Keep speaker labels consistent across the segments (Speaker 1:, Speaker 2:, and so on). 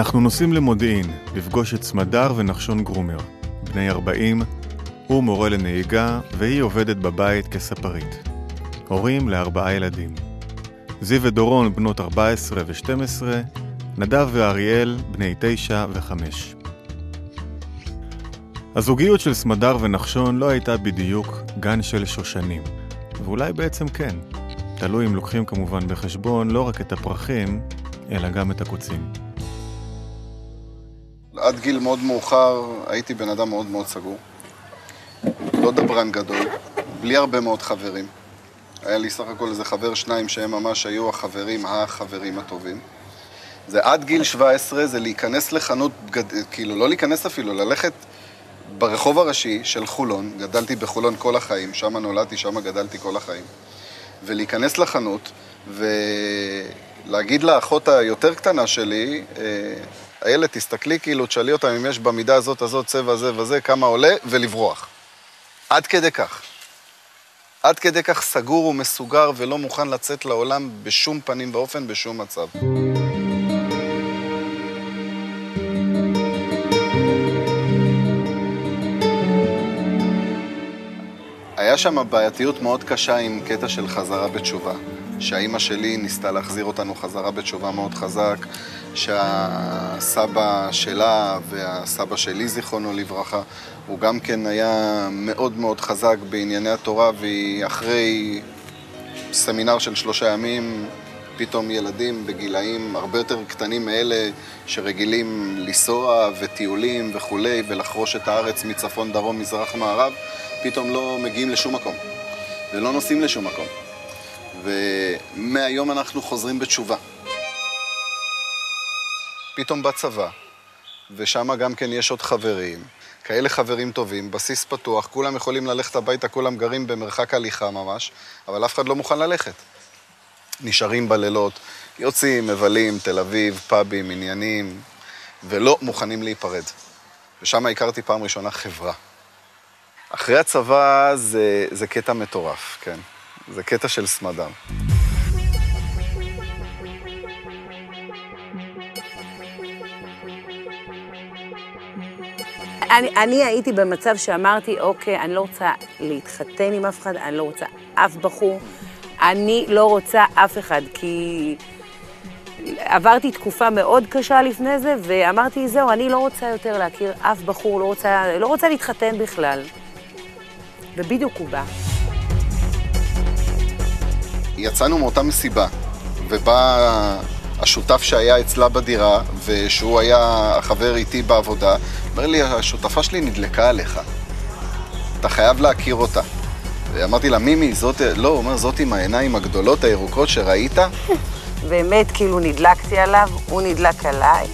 Speaker 1: אנחנו נוסעים למודיעין, לפגוש את סמדר ונחשון גרומר, בני 40, הוא מורה לנהיגה והיא עובדת בבית כספרית. הורים לארבעה ילדים. זיו ודורון בנות 14 ו-12, נדב ואריאל בני 9 ו-5. הזוגיות של סמדר ונחשון לא הייתה בדיוק גן של שושנים, ואולי בעצם כן. תלוי אם לוקחים כמובן בחשבון לא רק את הפרחים, אלא גם את הקוצים.
Speaker 2: עד גיל מאוד מאוחר הייתי בן אדם מאוד מאוד סגור. לא דברן גדול, בלי הרבה מאוד חברים. היה לי סך הכל איזה חבר שניים שהם ממש היו החברים, החברים הטובים. זה עד גיל 17, זה להיכנס לחנות. כאילו לא להיכנס אפילו, ללכת ברחוב הראשי של חולון, גדלתי בחולון כל החיים, שם נולדתי, שם גדלתי כל החיים, ולהיכנס לחנות ולהגיד לאחות היותר קטנה שלי, אה, איילת, תסתכלי כאילו, תשאלי אותם אם יש במידה הזאת, הזאת, צבע זה וזה, כמה עולה, ולברוח. עד כדי כך. עד כדי כך סגור ומסוגר ולא מוכן לצאת לעולם בשום פנים ואופן, בשום מצב. שם בעייתיות מאוד קשה עם קטע של חזרה בתשובה. שהאימא שלי ניסתה להחזיר אותנו חזרה בתשובה מאוד חזק, שהסבא שלה והסבא שלי, זיכרונו לברכה, הוא גם כן היה מאוד מאוד חזק בענייני התורה, והיא אחרי סמינר של שלושה ימים, פתאום ילדים בגילאים הרבה יותר קטנים מאלה שרגילים לנסוע וטיולים וכולי ולחרוש את הארץ מצפון, דרום, מזרח, מערב, פתאום לא מגיעים לשום מקום ולא נוסעים לשום מקום. ומהיום אנחנו חוזרים בתשובה. פתאום בצבא, ושם גם כן יש עוד חברים, כאלה חברים טובים, בסיס פתוח, כולם יכולים ללכת הביתה, כולם גרים במרחק הליכה ממש, אבל אף אחד לא מוכן ללכת. נשארים בלילות, יוצאים, מבלים, תל אביב, פאבים, עניינים, ולא מוכנים להיפרד. ושם הכרתי פעם ראשונה חברה. אחרי הצבא זה, זה קטע מטורף, כן. זה קטע של סמדר.
Speaker 3: אני, אני הייתי במצב שאמרתי, אוקיי, אני לא רוצה להתחתן עם אף אחד, אני לא רוצה אף בחור, אני לא רוצה אף אחד, כי עברתי תקופה מאוד קשה לפני זה, ואמרתי, זהו, אני לא רוצה יותר להכיר אף בחור, לא רוצה, לא רוצה להתחתן בכלל. ובדיוק הוא בא.
Speaker 2: יצאנו מאותה מסיבה, ובא השותף שהיה אצלה בדירה, ושהוא היה החבר איתי בעבודה, אומר לי, השותפה שלי נדלקה עליך. אתה חייב להכיר אותה. ואמרתי לה, מימי, זאת, לא, הוא אומר, זאת עם העיניים הגדולות הירוקות שראית?
Speaker 3: באמת, כאילו נדלקתי עליו, הוא נדלק עליי,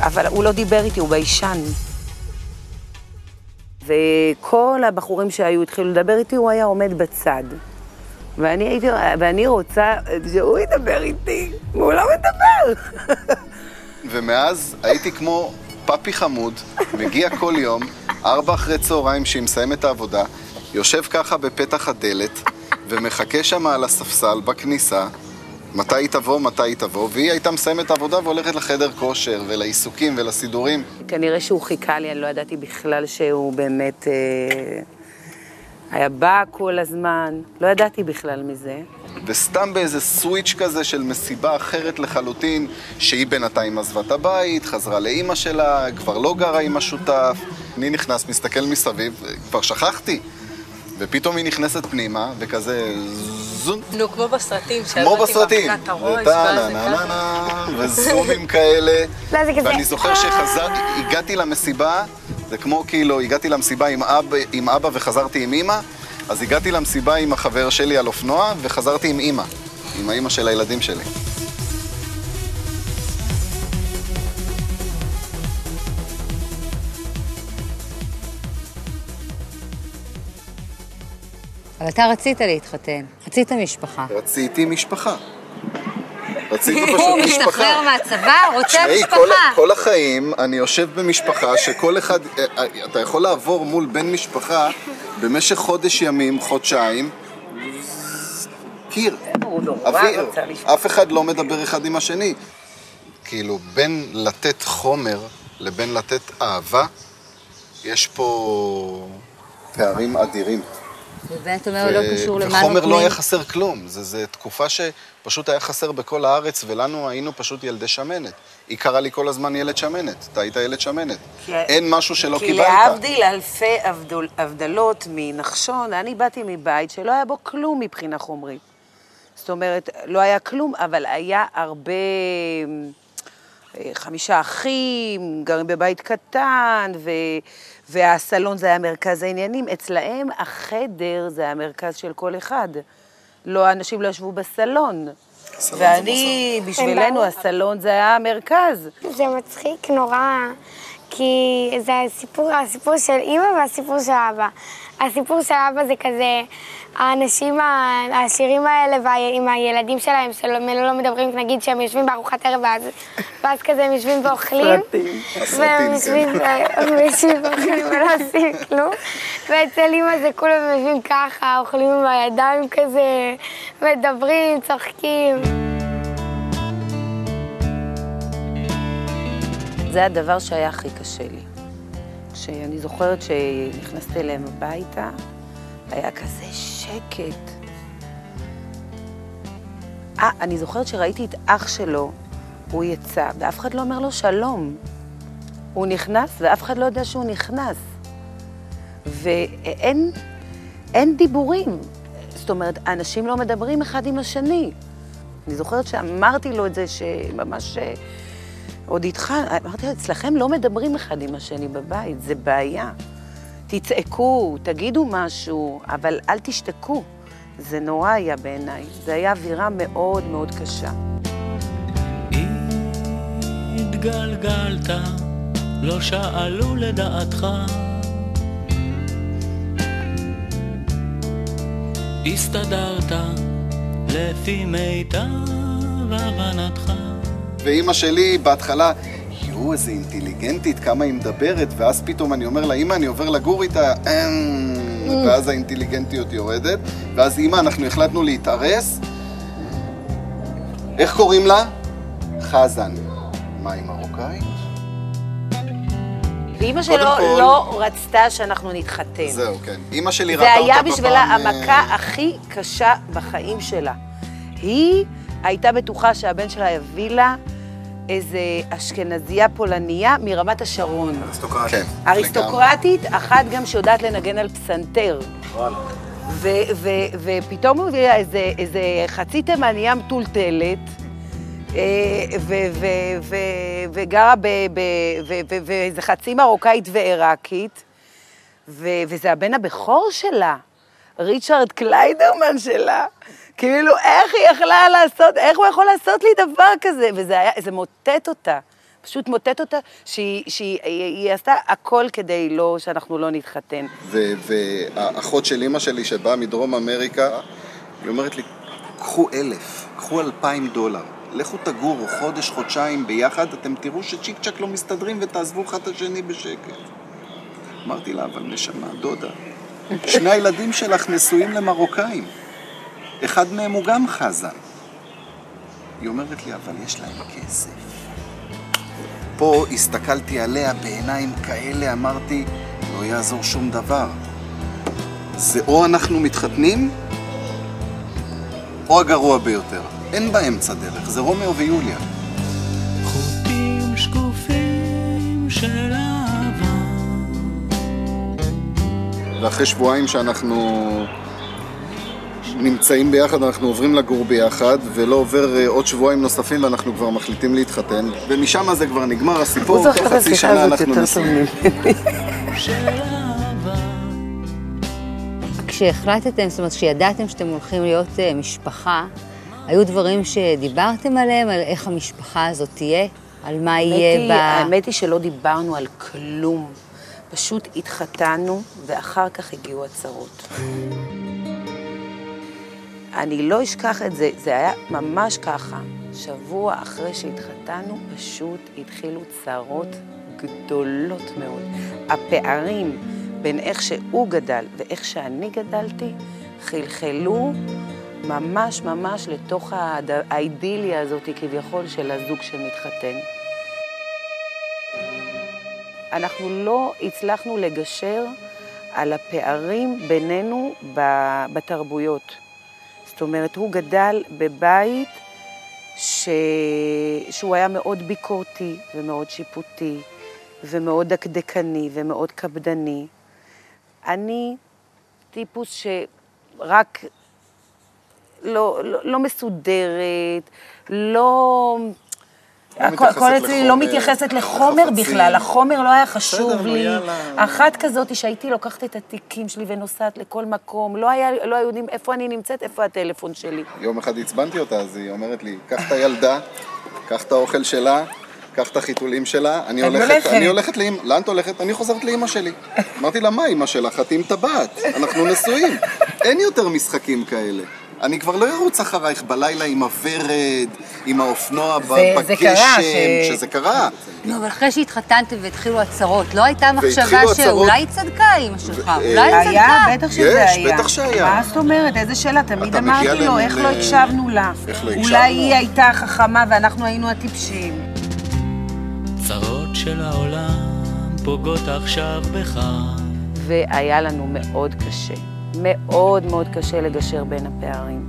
Speaker 3: אבל הוא לא דיבר איתי, הוא ביישן. וכל הבחורים שהיו התחילו לדבר איתי, הוא היה עומד בצד. ואני הייתי, ואני רוצה שהוא ידבר איתי, והוא לא מדבר.
Speaker 2: ומאז הייתי כמו פאפי חמוד, מגיע כל יום, ארבע אחרי צהריים שהיא מסיימת את העבודה, יושב ככה בפתח הדלת, ומחכה שם על הספסל בכניסה, מתי היא תבוא, מתי היא תבוא, והיא הייתה מסיימת את העבודה והולכת לחדר כושר ולעיסוקים ולסידורים.
Speaker 3: כנראה שהוא חיכה לי, אני לא ידעתי בכלל שהוא באמת... אה... היה בא כל הזמן, לא ידעתי בכלל מזה.
Speaker 2: וסתם באיזה סוויץ' כזה של מסיבה אחרת לחלוטין, שהיא בינתיים עזבה את הבית, חזרה לאימא שלה, כבר לא גרה עם השותף. אני נכנס, מסתכל מסביב, כבר שכחתי. ופתאום היא נכנסת פנימה, וכזה זום.
Speaker 4: נו, כמו בסרטים,
Speaker 2: כמו בסרטים. וזומים כאלה.
Speaker 3: לא.
Speaker 2: ואני זוכר שהגעתי למסיבה, זה כמו כאילו, הגעתי למסיבה עם אבא, עם אבא וחזרתי עם אימא, אז הגעתי למסיבה עם החבר שלי על אופנוע, וחזרתי עם אימא, עם האימא של הילדים שלי.
Speaker 5: אבל אתה רצית להתחתן, רצית משפחה.
Speaker 2: רציתי משפחה. רציתי
Speaker 5: הוא
Speaker 2: פשוט משפחה.
Speaker 5: משתחרר מהצבא, רוצה
Speaker 2: תשמעי,
Speaker 5: משפחה.
Speaker 2: כל, כל החיים אני יושב במשפחה שכל אחד, אה, אה, אתה יכול לעבור מול בן משפחה במשך חודש ימים, חודשיים, קיר,
Speaker 3: הוא
Speaker 2: אוויר,
Speaker 3: לשמוע.
Speaker 2: אף אחד לא מדבר אחד עם השני. כאילו, בין לתת חומר לבין לתת אהבה, יש פה פערים אדירים.
Speaker 5: ובאמת אומר, לא קשור למה
Speaker 2: וחומר לא
Speaker 5: נותנים.
Speaker 2: היה חסר כלום. זו תקופה שפשוט היה חסר בכל הארץ, ולנו היינו פשוט ילדי שמנת. היא קראה לי כל הזמן ילד שמנת. אתה היית ילד שמנת.
Speaker 3: כי-
Speaker 2: אין משהו שלא
Speaker 3: כי
Speaker 2: קיבלת.
Speaker 3: להבדיל אלפי הבדול, הבדלות מנחשון, אני באתי מבית שלא היה בו כלום מבחינה חומרית. זאת אומרת, לא היה כלום, אבל היה הרבה... חמישה אחים, גרים בבית קטן, ו... והסלון זה היה מרכז העניינים. אצלהם החדר זה המרכז של כל אחד. לא, אנשים לא ישבו בסלון. ואני, בשבילנו. הסלון זה היה המרכז.
Speaker 4: זה מצחיק נורא, כי זה הסיפור, הסיפור של אימא והסיפור של אבא. הסיפור של אבא זה כזה, האנשים העשירים האלה וה- עם הילדים שלהם, שלא לא מדברים, נגיד שהם יושבים בארוחת ערב, ואז, ואז כזה הם יושבים ואוכלים. והם
Speaker 2: כן.
Speaker 4: יושבים ואוכלים ולא עושים כלום. ואצל אימא זה כולם יושבים ככה, אוכלים עם הידיים כזה, מדברים, צוחקים.
Speaker 3: זה הדבר שהיה הכי קשה לי. כשאני זוכרת שנכנסתי אליהם הביתה, היה כזה שקט. אה, אני זוכרת שראיתי את אח שלו, הוא יצא, ואף אחד לא אומר לו שלום. הוא נכנס, ואף אחד לא יודע שהוא נכנס. ואין אין דיבורים. זאת אומרת, אנשים לא מדברים אחד עם השני. אני זוכרת שאמרתי לו את זה, שממש... אה, עוד איתך, אמרתי לו, אצלכם לא מדברים אחד עם השני בבית, זה בעיה. תצעקו, תגידו משהו, אבל אל תשתקו. זה נורא היה בעיניי. זה היה אווירה מאוד מאוד קשה.
Speaker 6: התגלגלת, לא שאלו לדעתך. הסתדרת לפי מיטב הבנתך.
Speaker 2: ואימא שלי בהתחלה, יואו, איזה אינטליגנטית, כמה היא מדברת, ואז פתאום אני אומר לה, אימא, אני עובר לגור איתה, "אמ", ואז האינטליגנטיות יורדת, ואז אימא, אנחנו החלטנו להתארס. איך קוראים לה? חזן. מה, היא מרוקאית?
Speaker 3: ואימא שלו
Speaker 2: כל-
Speaker 3: לא רצתה שאנחנו נתחתן.
Speaker 2: זהו, כן. אימא שלי
Speaker 3: זה
Speaker 2: ראתה אותה
Speaker 3: היה
Speaker 2: בפעם...
Speaker 3: בשבילה
Speaker 2: אה,
Speaker 3: המכה הכי קשה בחיים שלה. היא הייתה בטוחה שהבן שלה יביא לה איזה אשכנזייה פולניה מרמת השרון.
Speaker 2: כן,
Speaker 3: אריסטוקרטית, אחת גם שיודעת לנגן על פסנתר. ו- ו- ופתאום הוא הביא איזה, איזה חצי תימניה מטולטלת, אה, ו- ו- ו- וגרה ב- ב- ו- ו- ואיזה חצי מרוקאית ועיראקית, ו- וזה הבן הבכור שלה, ריצ'רד קליידרמן שלה. כאילו, איך היא יכלה לעשות, איך הוא יכול לעשות לי דבר כזה? וזה היה, זה מוטט אותה. פשוט מוטט אותה, שהיא, שהיא היא, היא עשתה הכל כדי לא, שאנחנו לא נתחתן.
Speaker 2: והאחות של אימא שלי שבאה מדרום אמריקה, היא אומרת לי, קחו אלף, קחו אלפיים דולר, לכו תגורו חודש, חודשיים ביחד, אתם תראו שצ'יק צ'אק לא מסתדרים ותעזבו אחד את השני בשקט. אמרתי לה, אבל נשמה, דודה, שני הילדים שלך נשואים למרוקאים. אחד מהם הוא גם חזן. היא אומרת לי, אבל יש להם כסף. פה הסתכלתי עליה בעיניים כאלה, אמרתי, לא יעזור שום דבר. זה או אנחנו מתחתנים, או הגרוע ביותר. אין באמצע דרך, זה רומאו ויוליה.
Speaker 6: חוטים שקופים של אהבה.
Speaker 2: ואחרי שבועיים שאנחנו נמצאים ביחד, אנחנו עוברים לגור ביחד, ולא עובר אה, עוד שבועיים נוספים ואנחנו כבר מחליטים להתחתן. ומשם זה כבר נגמר הסיפור, תוך חצי שנה אנחנו נשואים.
Speaker 6: אהבה.
Speaker 5: כשהחלטתם, זאת אומרת, כשידעתם שאתם הולכים להיות אה, משפחה, היו דברים שדיברתם עליהם, על איך המשפחה הזאת תהיה? על מה יהיה ב...
Speaker 3: האמת היא שלא דיברנו על כלום. פשוט התחתנו, ואחר כך הגיעו הצרות. אני לא אשכח את זה, זה היה ממש ככה. שבוע אחרי שהתחתנו, פשוט התחילו צרות גדולות מאוד. הפערים בין איך שהוא גדל ואיך שאני גדלתי חלחלו ממש ממש לתוך הד- האידיליה הזאת כביכול של הזוג שמתחתן. אנחנו לא הצלחנו לגשר על הפערים בינינו בתרבויות. זאת אומרת, הוא גדל בבית ש... שהוא היה מאוד ביקורתי ומאוד שיפוטי ומאוד דקדקני ומאוד קפדני. אני טיפוס שרק לא, לא, לא מסודרת, לא...
Speaker 2: לא
Speaker 3: הכל- אצלי לא
Speaker 2: לחומר,
Speaker 3: מתייחסת לחומר
Speaker 2: לחפצים.
Speaker 3: בכלל, החומר לא היה חשוב לי. אחת כזאת שהייתי לוקחת את התיקים שלי ונוסעת לכל מקום, לא, לא היו יודעים איפה אני נמצאת, איפה הטלפון שלי.
Speaker 2: יום אחד עצבנתי אותה, אז היא אומרת לי, קח את הילדה, קח את האוכל שלה, קח את החיתולים שלה, אני הולכת. אני הולכת לאמא, לאן את הולכת? אני חוזרת לאמא שלי. אמרתי לה, מה אמא שלך? את עם טבעת, אנחנו נשואים. אין יותר משחקים כאלה. אני כבר לא ארוץ אחרייך בלילה עם הוורד, עם האופנוע
Speaker 3: זה- זה
Speaker 2: בגשם,
Speaker 3: קרה, ש-
Speaker 2: שזה קרה.
Speaker 5: נו, אבל אחרי שהתחתנתם והתחילו הצרות, לא הייתה מחשבה. שאולי היא צדקה, אמא שלך,
Speaker 2: ו-
Speaker 5: אולי היא
Speaker 3: היה,
Speaker 5: צדקה.
Speaker 3: בטח שזה
Speaker 2: יש,
Speaker 3: היה.
Speaker 2: בטח שהיה.
Speaker 3: מה זאת אומרת? איזה שאלה? תמיד אמרתי לו, איך לא הקשבנו לה?
Speaker 2: איך לא
Speaker 3: אולי
Speaker 2: הקשבנו?
Speaker 3: היא הייתה חכמה ואנחנו היינו הטיפשים.
Speaker 6: צרות של העולם פוגעות עכשיו בך.
Speaker 3: והיה לנו מאוד קשה, מאוד מאוד קשה לגשר בין הפערים.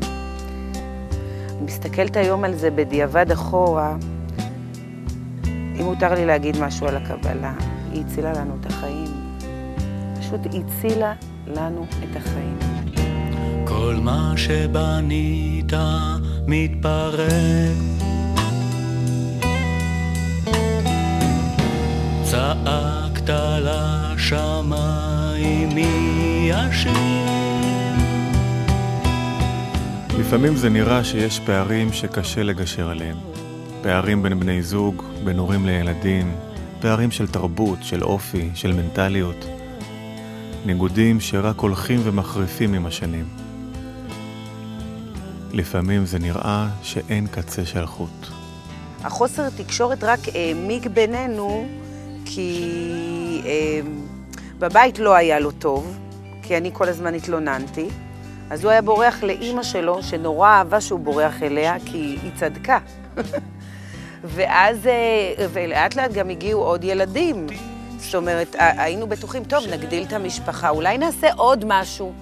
Speaker 3: אני מסתכלת היום על זה בדיעבד אחורה, אם מותר לי להגיד משהו על הקבלה, היא הצילה לנו את החיים. פשוט הצילה לנו את החיים.
Speaker 6: כל מה שבנית מתפרק. צעקת לשמיים מי ישיב?
Speaker 1: לפעמים זה נראה שיש פערים שקשה לגשר עליהם. פערים בין בני זוג, בין הורים לילדים, פערים של תרבות, של אופי, של מנטליות. ניגודים שרק הולכים ומחריפים עם השנים. לפעמים זה נראה שאין קצה של חוט.
Speaker 3: החוסר תקשורת רק העמיק בינינו, כי אה, בבית לא היה לו טוב, כי אני כל הזמן התלוננתי. אז הוא היה בורח לאימא שלו, שנורא אהבה שהוא בורח אליה, כי היא צדקה. ואז, אה, ולאט לאט גם הגיעו עוד ילדים. זאת אומרת, היינו בטוחים, טוב, נגדיל את המשפחה, אולי נעשה עוד משהו,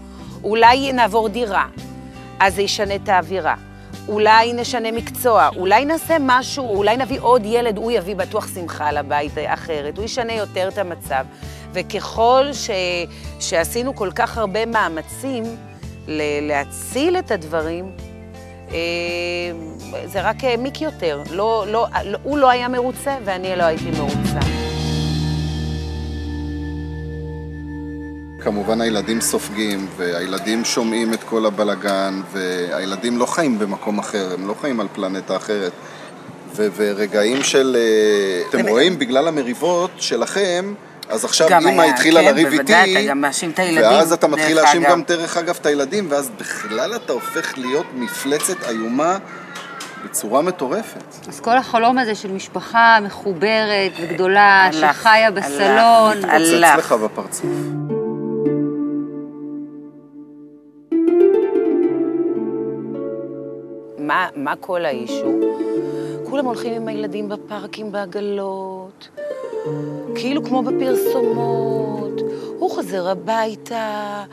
Speaker 3: אולי נעבור דירה, אז זה ישנה את האווירה. אולי נשנה מקצוע, אולי נעשה משהו, אולי נביא עוד ילד, הוא יביא בטוח שמחה לבית אחרת, הוא ישנה יותר את המצב. וככל ש... שעשינו כל כך הרבה מאמצים. להציל את הדברים, אה, זה רק העמיק יותר. לא, לא, לא, הוא לא היה מרוצה ואני לא הייתי מרוצה.
Speaker 2: כמובן הילדים סופגים, והילדים שומעים את כל הבלגן, והילדים לא חיים במקום אחר, הם לא חיים על פלנטה אחרת. ו- ורגעים של... אה, אתם רואים, בגלל המריבות שלכם, אז עכשיו אימא
Speaker 3: היה,
Speaker 2: התחילה
Speaker 3: כן,
Speaker 2: לריב
Speaker 3: בוודאי,
Speaker 2: איתי,
Speaker 3: אתה גם מאשים את הילדים,
Speaker 2: ואז אתה מתחיל להאשים. גם, דרך אגב, את הילדים, ואז בכלל אתה הופך להיות מפלצת איומה בצורה מטורפת.
Speaker 5: אז כל החלום הזה של משפחה מחוברת וגדולה, שחיה בסלון,
Speaker 3: הלך.
Speaker 2: מתפוצץ. לך בפרצוף.
Speaker 3: מה, מה כל האישו? כולם הולכים עם הילדים בפארקים בעגלות, כאילו כמו בפרסומות. הוא חוזר הביתה,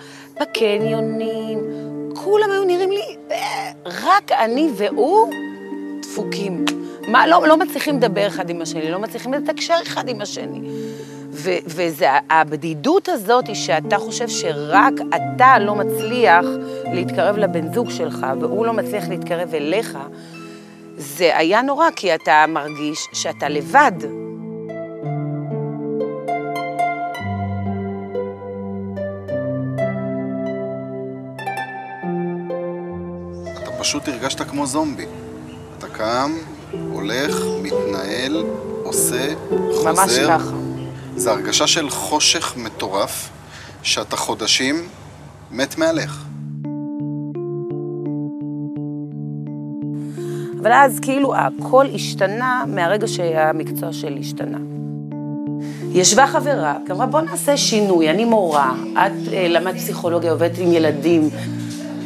Speaker 3: בקניונים, כולם היו נראים לי, אה, רק אני והוא דפוקים. מה, לא, לא מצליחים לדבר אחד עם השני, לא מצליחים לתקשר אחד עם השני. ו- וזה הבדידות הזאת, היא שאתה חושב שרק אתה לא מצליח להתקרב לבן זוג שלך, והוא לא מצליח להתקרב אליך, זה היה נורא, כי אתה מרגיש שאתה לבד.
Speaker 2: פשוט הרגשת כמו זומבי. אתה קם, הולך, מתנהל, עושה, חוזר.
Speaker 3: ממש ככה.
Speaker 2: זו הרגשה של חושך מטורף, שאתה חודשים מת מעליך.
Speaker 3: אבל אז כאילו הכל השתנה מהרגע שהמקצוע שלי השתנה. ישבה חברה, אמרה בוא נעשה שינוי, אני מורה, את אה, למדת פסיכולוגיה, עובדת עם ילדים,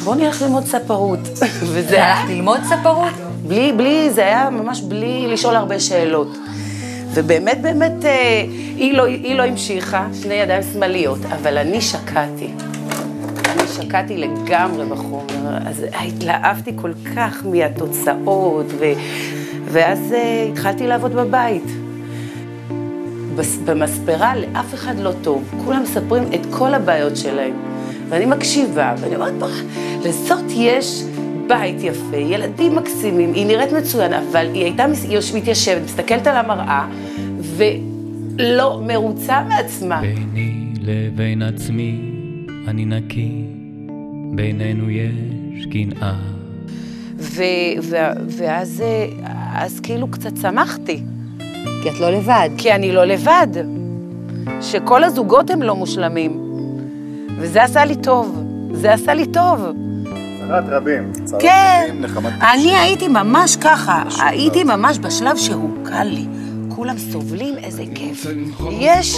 Speaker 3: בוא נלך ללמוד ספרות. וזה
Speaker 5: זה הלכת ללמוד ספרות?
Speaker 3: בלי, בלי, זה היה ממש בלי לשאול הרבה שאלות. ובאמת, באמת, אה, היא לא, היא לא המשיכה, שני ידיים שמאליות, אבל אני שקעתי. אני שקעתי לגמרי בחומר, אז התלהבתי כל כך מהתוצאות, ו, ואז אה, התחלתי לעבוד בבית. במספרה לאף אחד לא טוב, כולם מספרים את כל הבעיות שלהם. ואני מקשיבה, ואני אומרת, "בוא, לזאת יש בית יפה, ילדים מקסימים, היא נראית מצוין, אבל היא הייתה מס- היא מתיישבת, מסתכלת על המראה, ולא מרוצה מעצמה.
Speaker 6: ביני לבין עצמי אני נקי, בינינו יש קנאה.
Speaker 3: ו- ו- ואז אה, אז כאילו קצת שמחתי,
Speaker 5: כי את לא לבד.
Speaker 3: כי אני לא לבד, שכל הזוגות הם לא מושלמים, וזה עשה לי טוב, זה עשה לי טוב.
Speaker 1: צרת רבים.
Speaker 3: כן,
Speaker 2: נחמת
Speaker 3: אני הייתי ממש ככה, הייתי ממש בשלב שהוא קל לי. כולם סובלים, איזה כיף. יש,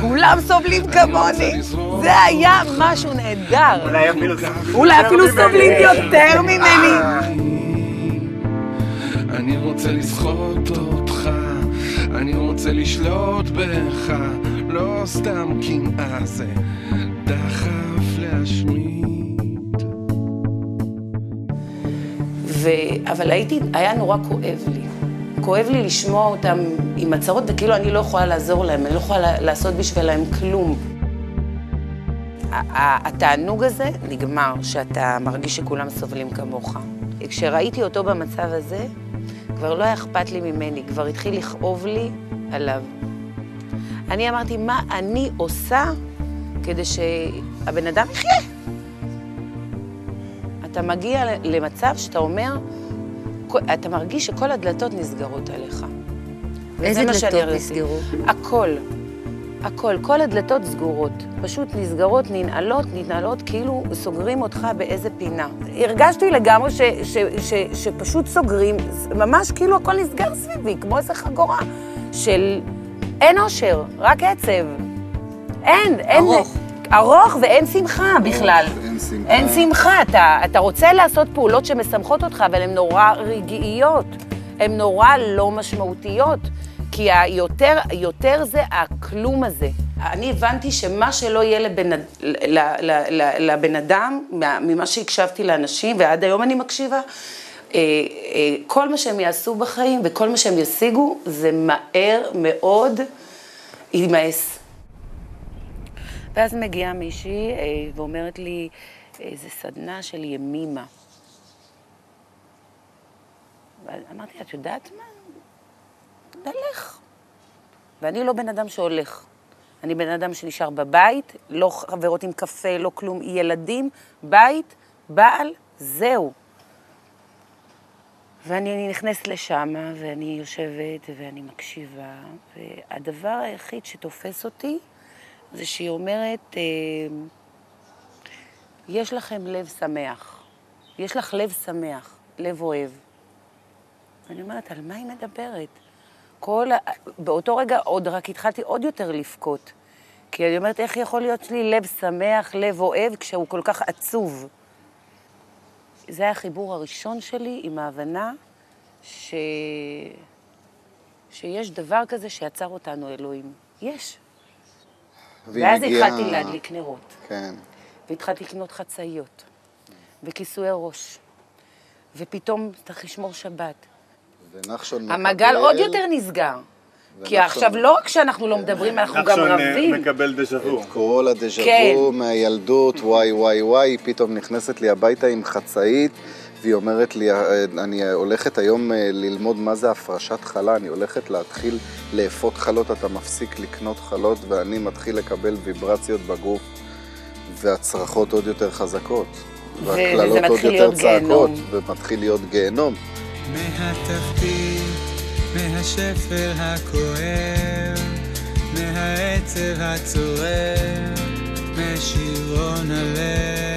Speaker 3: כולם סובלים כמוני. זה היה משהו נהדר.
Speaker 1: אולי אפילו...
Speaker 3: אולי אפילו סובלים יותר ממני.
Speaker 7: אני רוצה לסחוט אותך, אני רוצה לשלוט בך, לא סתם קנאה זה דחף להשמיד.
Speaker 3: ו... אבל הייתי, היה נורא כואב לי. כואב לי לשמוע אותם עם הצהרות, וכאילו אני לא יכולה לעזור להם, אני לא יכולה לעשות בשבילם כלום. התענוג הזה נגמר, שאתה מרגיש שכולם סובלים כמוך. כשראיתי אותו במצב הזה, כבר לא היה אכפת לי ממני, כבר התחיל לכאוב לי עליו. אני אמרתי, מה אני עושה כדי שהבן אדם יחיה? אתה מגיע למצב שאתה אומר, אתה מרגיש שכל הדלתות נסגרות עליך.
Speaker 5: איזה דלתות. נסגרו?
Speaker 3: הכל. הכל, כל הדלתות סגורות. פשוט נסגרות, ננעלות, ננעלות, כאילו סוגרים אותך באיזה פינה. הרגשתי לגמרי ש, ש, ש, שפשוט סוגרים, ממש כאילו הכל נסגר סביבי, כמו איזה חגורה של אין אושר, רק עצב. אין, אין...
Speaker 5: ארוך.
Speaker 3: ארוך ואין שמחה בכלל.
Speaker 2: אין שמחה.
Speaker 3: אין שמחה, אתה, אתה רוצה לעשות פעולות שמשמחות אותך, אבל הן נורא רגעיות, הן נורא לא משמעותיות, כי היותר, יותר זה הכלום הזה. אני הבנתי שמה שלא יהיה לבן, ל, ל, ל, ל, לבן אדם, מה- ממה שהקשבתי לאנשים, ועד היום אני מקשיבה, אה, אה, כל מה שהם יעשו בחיים וכל מה שהם ישיגו, זה מהר מאוד יימאס. ואז מגיעה מישהי אה, ואומרת לי, איזה סדנה של ימימה. ואמרתי, את יודעת מה? נלך. ואני לא בן אדם שהולך. אני בן אדם שנשאר בבית, לא חברות עם קפה, לא כלום, ילדים, בית, בעל, זהו. ואני נכנסת לשם, ואני יושבת, ואני מקשיבה, והדבר היחיד שתופס אותי זה שהיא אומרת, אה, יש לכם לב שמח. יש לך לב שמח, לב אוהב. ואני אומרת, על מה היא מדברת? כל ה... באותו רגע עוד רק התחלתי עוד יותר לבכות. כי אני אומרת, איך יכול להיות לי לב שמח, לב אוהב, כשהוא כל כך עצוב? זה היה החיבור הראשון שלי עם ההבנה ש... שיש דבר כזה שיצר אותנו אלוהים. יש. ואז
Speaker 2: מגיעה-
Speaker 3: התחלתי להדליק נרות,
Speaker 2: כן.
Speaker 3: והתחלתי לקנות חצאיות, וכיסויי ראש, ופתאום צריך לשמור שבת.
Speaker 2: ונחשון
Speaker 3: המעגל
Speaker 2: מקבל-
Speaker 3: עוד יותר נסגר. כי עכשיו לא רק שאנחנו לא מדברים, אנחנו גם רבים.
Speaker 1: מקבל דז'ה וו.
Speaker 2: את כל הדז'ה
Speaker 3: כן.
Speaker 2: וו מהילדות, וואי וואי וואי, היא פתאום נכנסת לי הביתה עם חצאית, והיא אומרת לי, "אה, אני הולכת היום אה, ללמוד מה זה הפרשת חלה, אני הולכת להתחיל לאפות חלות, אתה מפסיק לקנות חלות, ואני מתחיל לקבל ויברציות בגוף, והצרחות עוד יותר חזקות. והקללות עוד יותר צעקות. ומתחיל להיות גיהנום.
Speaker 8: מהתחתית, מהשפל הכואב, מהעצב הצורב, משירון הלב,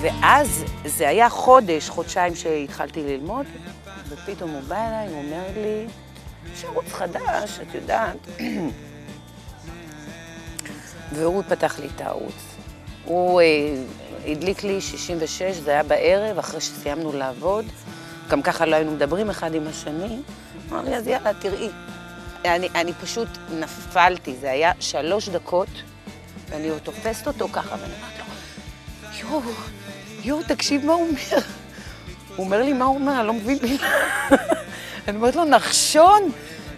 Speaker 3: ואז זה היה חודש, חודשיים שהתחלתי ללמוד, ופתאום הוא בא אליי, הוא אומר לי, יש ערוץ חדש, את יודעת. והוא פתח לי את הערוץ. הוא אה, הדליק לי 66, זה היה בערב, אחרי שסיימנו לעבוד. גם ככה לא היינו מדברים אחד עם השני. אמר לי, אז יאללה, תראי. אני, אני פשוט נפלתי, זה היה שלוש דקות, ואני עוד תופסת אותו ככה, ואני אומרת לו, יואו, יואו, תקשיב מה הוא אומר. הוא אומר לי, מה הוא אומר? אני לא מבין מילה. אני אומרת לו, נחשון,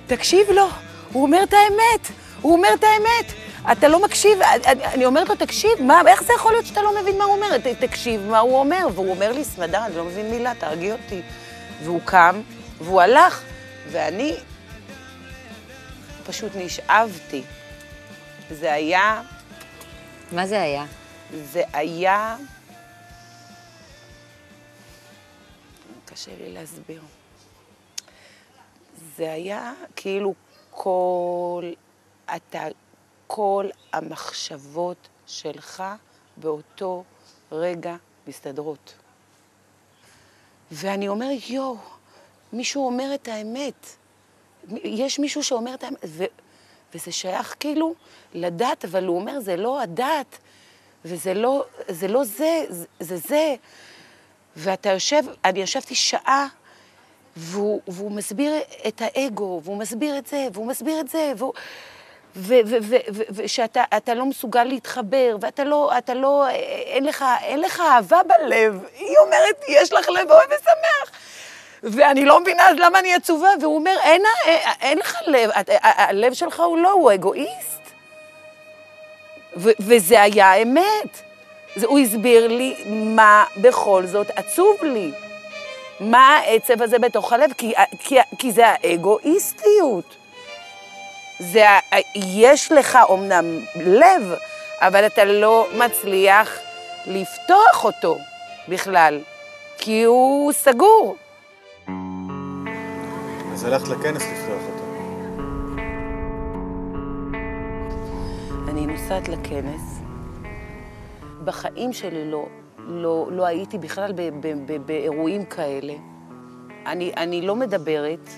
Speaker 3: תקשיב לו, הוא אומר את האמת, הוא אומר את האמת. אתה לא מקשיב, אני, אני אומרת לו, תקשיב, מה, איך זה יכול להיות שאתה לא מבין מה הוא אומר? תקשיב מה הוא אומר. והוא אומר לי, סמדר, אני לא מבין מילה, תרגיע אותי. והוא קם, והוא הלך, ואני פשוט נשאבתי. זה היה,
Speaker 5: מה זה היה?
Speaker 3: זה היה... קשה לי להסביר. זה היה כאילו כל, אתה, כל המחשבות שלך באותו רגע מסתדרות. ואני אומר, יואו, מישהו אומר את האמת. יש מישהו שאומר את האמת, ו, וזה שייך כאילו לדת, אבל הוא אומר, זה לא הדת, וזה לא זה, לא זה, זה זה. ואתה יושב, אני ישבתי שעה, והוא, והוא מסביר את האגו, והוא מסביר את זה, והוא מסביר את זה, והוא... ושאתה לא מסוגל להתחבר, ואתה לא, אתה לא, אין לך, אין לך אהבה בלב. היא אומרת, יש לך לב אוהב ושמח. ואני לא מבינה אז למה אני עצובה, והוא אומר, אין, אין, אין לך לב, הלב שלך הוא לא, הוא אגואיסט. ו, וזה היה האמת. זה, הוא הסביר לי מה בכל זאת עצוב לי. מה העצב הזה בתוך הלב, כי, כי, כי זה האגואיסטיות. זה, יש לך אומנם לב, אבל אתה לא מצליח לפתוח אותו בכלל, כי הוא סגור.
Speaker 1: אז הלכת לכנס לפתוח אותו.
Speaker 3: אני נוסעת לכנס. בחיים שלי לא, לא, לא הייתי בכלל ב, ב, ב, באירועים כאלה. אני, אני לא מדברת,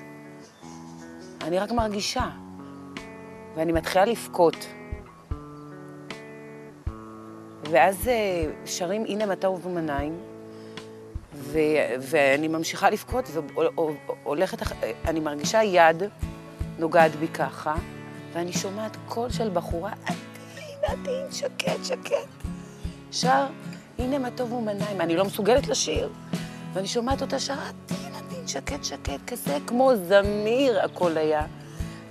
Speaker 3: אני רק מרגישה. ואני מתחילה לבכות. ואז אה, שרים הנה מה טוב ומניים, ואני ממשיכה לבכות והולכת, אני מרגישה יד נוגעת בי ככה, ואני שומעת קול של בחורה, עדין, עדין, שקט, שקט. שר, הנה מה טוב ומניים. אני לא מסוגלת לשיר. ואני שומעת אותה שר, עדין, עדין, שקט, שקט, כזה כמו זמיר הכל היה.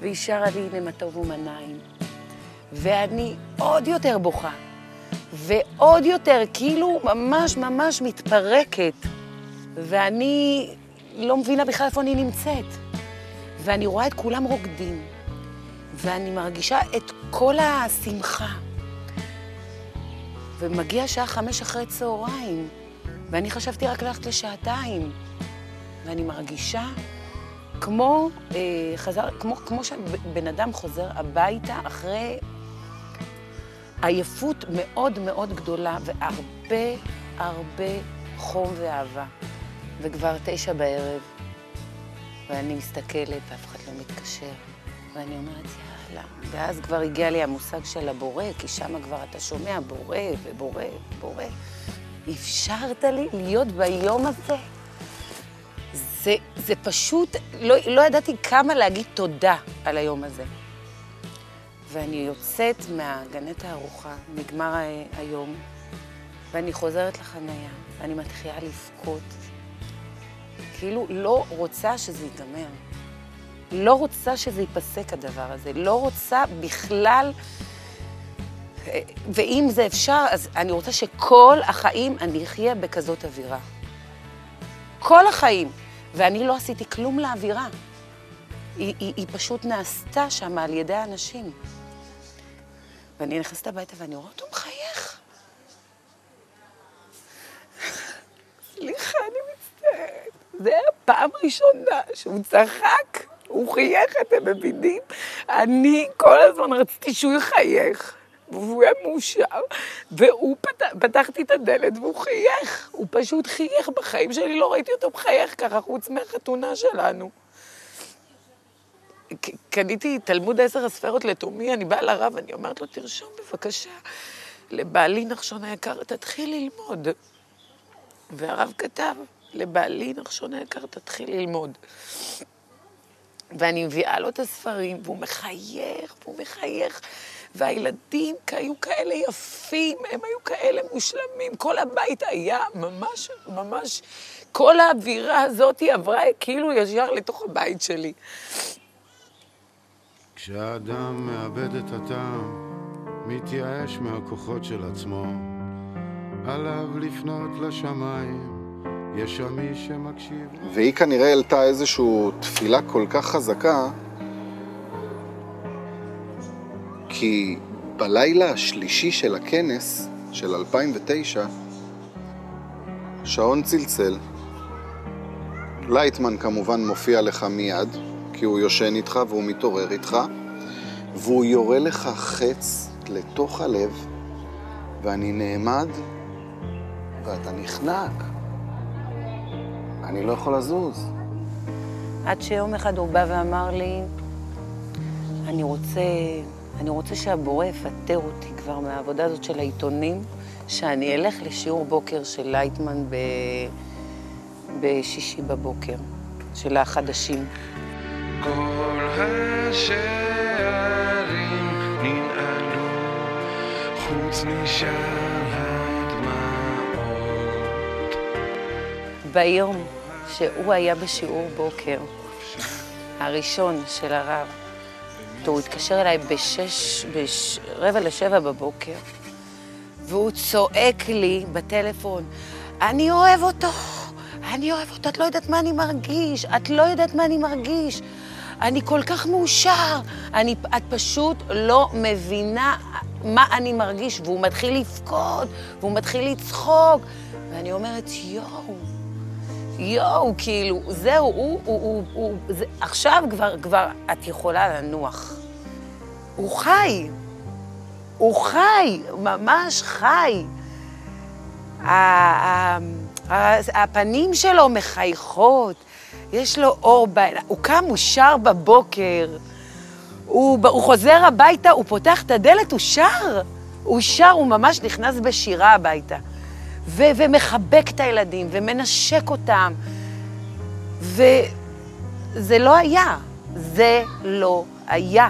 Speaker 3: והיא שרה לי הנה מה טוב ומניים. ואני עוד יותר בוכה, ועוד יותר, כאילו ממש ממש מתפרקת. ואני לא מבינה בכלל איפה אני נמצאת. ואני רואה את כולם רוקדים, ואני מרגישה את כל השמחה. ומגיע שעה חמש אחרי צהריים, ואני חשבתי רק ללכת לשעתיים. ואני מרגישה כמו, אה, חזר, כמו, כמו שבן אדם חוזר הביתה אחרי עייפות מאוד מאוד גדולה והרבה הרבה חום ואהבה. וכבר תשע בערב, ואני מסתכלת ואף אחד לא מתקשר, ואני אומרת, יאללה. ואז כבר הגיע לי המושג של הבורא, כי שם כבר אתה שומע בורא ובורא ובורא. אפשרת לי להיות ביום הזה. זה, זה פשוט, לא, לא ידעתי כמה להגיד תודה על היום הזה. ואני יוצאת מהגנת הארוחה, נגמר היום, ואני חוזרת לחניה, ואני מתחילה לבכות. כאילו לא רוצה שזה ייגמר. לא רוצה שזה ייפסק הדבר הזה. לא רוצה בכלל... ואם זה אפשר, אז אני רוצה שכל החיים אני אחיה בכזאת אווירה. כל החיים. ואני לא עשיתי כלום לאווירה. היא, היא, היא פשוט נעשתה שם על ידי האנשים. ואני נכנסת הביתה ואני רואה אותו מחייך. סליחה, אני מצטערת. זה היה פעם ראשונה שהוא צחק, הוא חייך, אתם מבינים? אני כל הזמן רציתי שהוא יחייך. והוא היה מאושר, והוא פתח, פתחתי את הדלת והוא חייך, הוא פשוט חייך בחיים שלי, לא ראיתי אותו מחייך ככה, חוץ מהחתונה שלנו. קניתי תלמוד עשר הספרות לתומי, אני באה לרב, אני אומרת לו, תרשום בבקשה, לבעלי נחשון היקר, תתחיל ללמוד. והרב כתב, לבעלי נחשון היקר, תתחיל ללמוד. ואני מביאה לו את הספרים, והוא מחייך, והוא מחייך. והילדים היו כאלה יפים, הם היו כאלה מושלמים. כל הבית היה ממש, ממש, כל האווירה הזאת עברה כאילו ישר לתוך הבית שלי.
Speaker 9: כשאדם מאבד את הטעם, מתייאש מהכוחות של עצמו, עליו לפנות לשמיים, יש שם מי שמקשיב.
Speaker 2: והיא כנראה העלתה איזושהי תפילה כל כך חזקה, כי בלילה השלישי של הכנס, של 2009, שעון צלצל. לייטמן כמובן מופיע לך מיד, כי הוא יושן איתך והוא מתעורר איתך, והוא יורה לך חץ לתוך הלב, ואני נעמד, ואתה נחנק. אני לא יכול לזוז.
Speaker 3: עד שיום אחד הוא בא ואמר לי, אני רוצה, אני רוצה שהבורא יפטר אותי כבר מהעבודה הזאת של העיתונים, שאני אלך לשיעור בוקר של לייטמן ב... בשישי בבוקר, של החדשים.
Speaker 7: כל השערים ננעלו, חוץ משאר הדמעות.
Speaker 3: ביום שהוא היה בשיעור בוקר, הראשון של הרב, הוא התקשר אליי בשש, בש... רבע לשבע בבוקר, והוא צועק לי בטלפון, אני אוהב אותו, אני אוהב אותו, את לא יודעת מה אני מרגיש, את לא יודעת מה אני מרגיש. אני כל כך מאושר, אני, את פשוט לא מבינה מה אני מרגיש, והוא מתחיל לבכות, והוא מתחיל לצחוק, ואני אומרת, יואו, יואו, כאילו, זהו, הוא, הוא, הוא, הוא, זה, עכשיו כבר, כבר את יכולה לנוח. הוא חי, הוא חי, ממש חי. הפנים שלו מחייכות, יש לו אור בעיניים, הוא קם, הוא שר בבוקר, הוא, הוא חוזר הביתה, הוא פותח את הדלת, הוא שר. הוא שר, הוא ממש נכנס בשירה הביתה. ו- ומחבק את הילדים, ומנשק אותם. וזה לא היה. זה לא היה.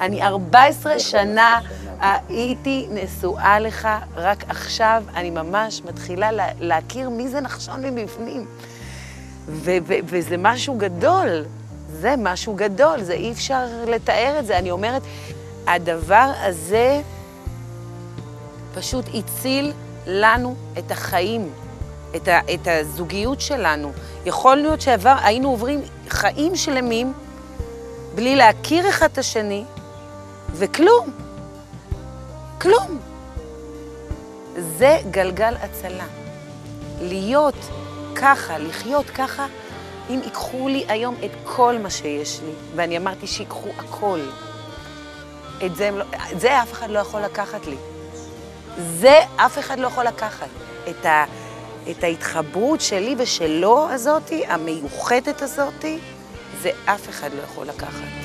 Speaker 3: אני 14 שנה הייתי נשואה לך, רק עכשיו אני ממש מתחילה לה, להכיר מי זה נחשון מבפנים. ו- ו- וזה משהו גדול, זה משהו גדול, זה אי אפשר לתאר את זה. אני אומרת, הדבר הזה פשוט הציל לנו את החיים, את, ה- את הזוגיות שלנו. יכול להיות שהיינו עוברים חיים שלמים בלי להכיר אחד את השני, וכלום. כלום. זה גלגל הצלה. להיות ככה, לחיות ככה, אם ייקחו לי היום את כל מה שיש לי, ואני אמרתי שיקחו הכל, את זה, לא, את זה אף אחד לא יכול לקחת לי. זה אף אחד לא יכול לקחת. את, ה, את ההתחברות שלי ושלו הזאתי, המיוחדת הזאתי, זה אף אחד לא יכול לקחת.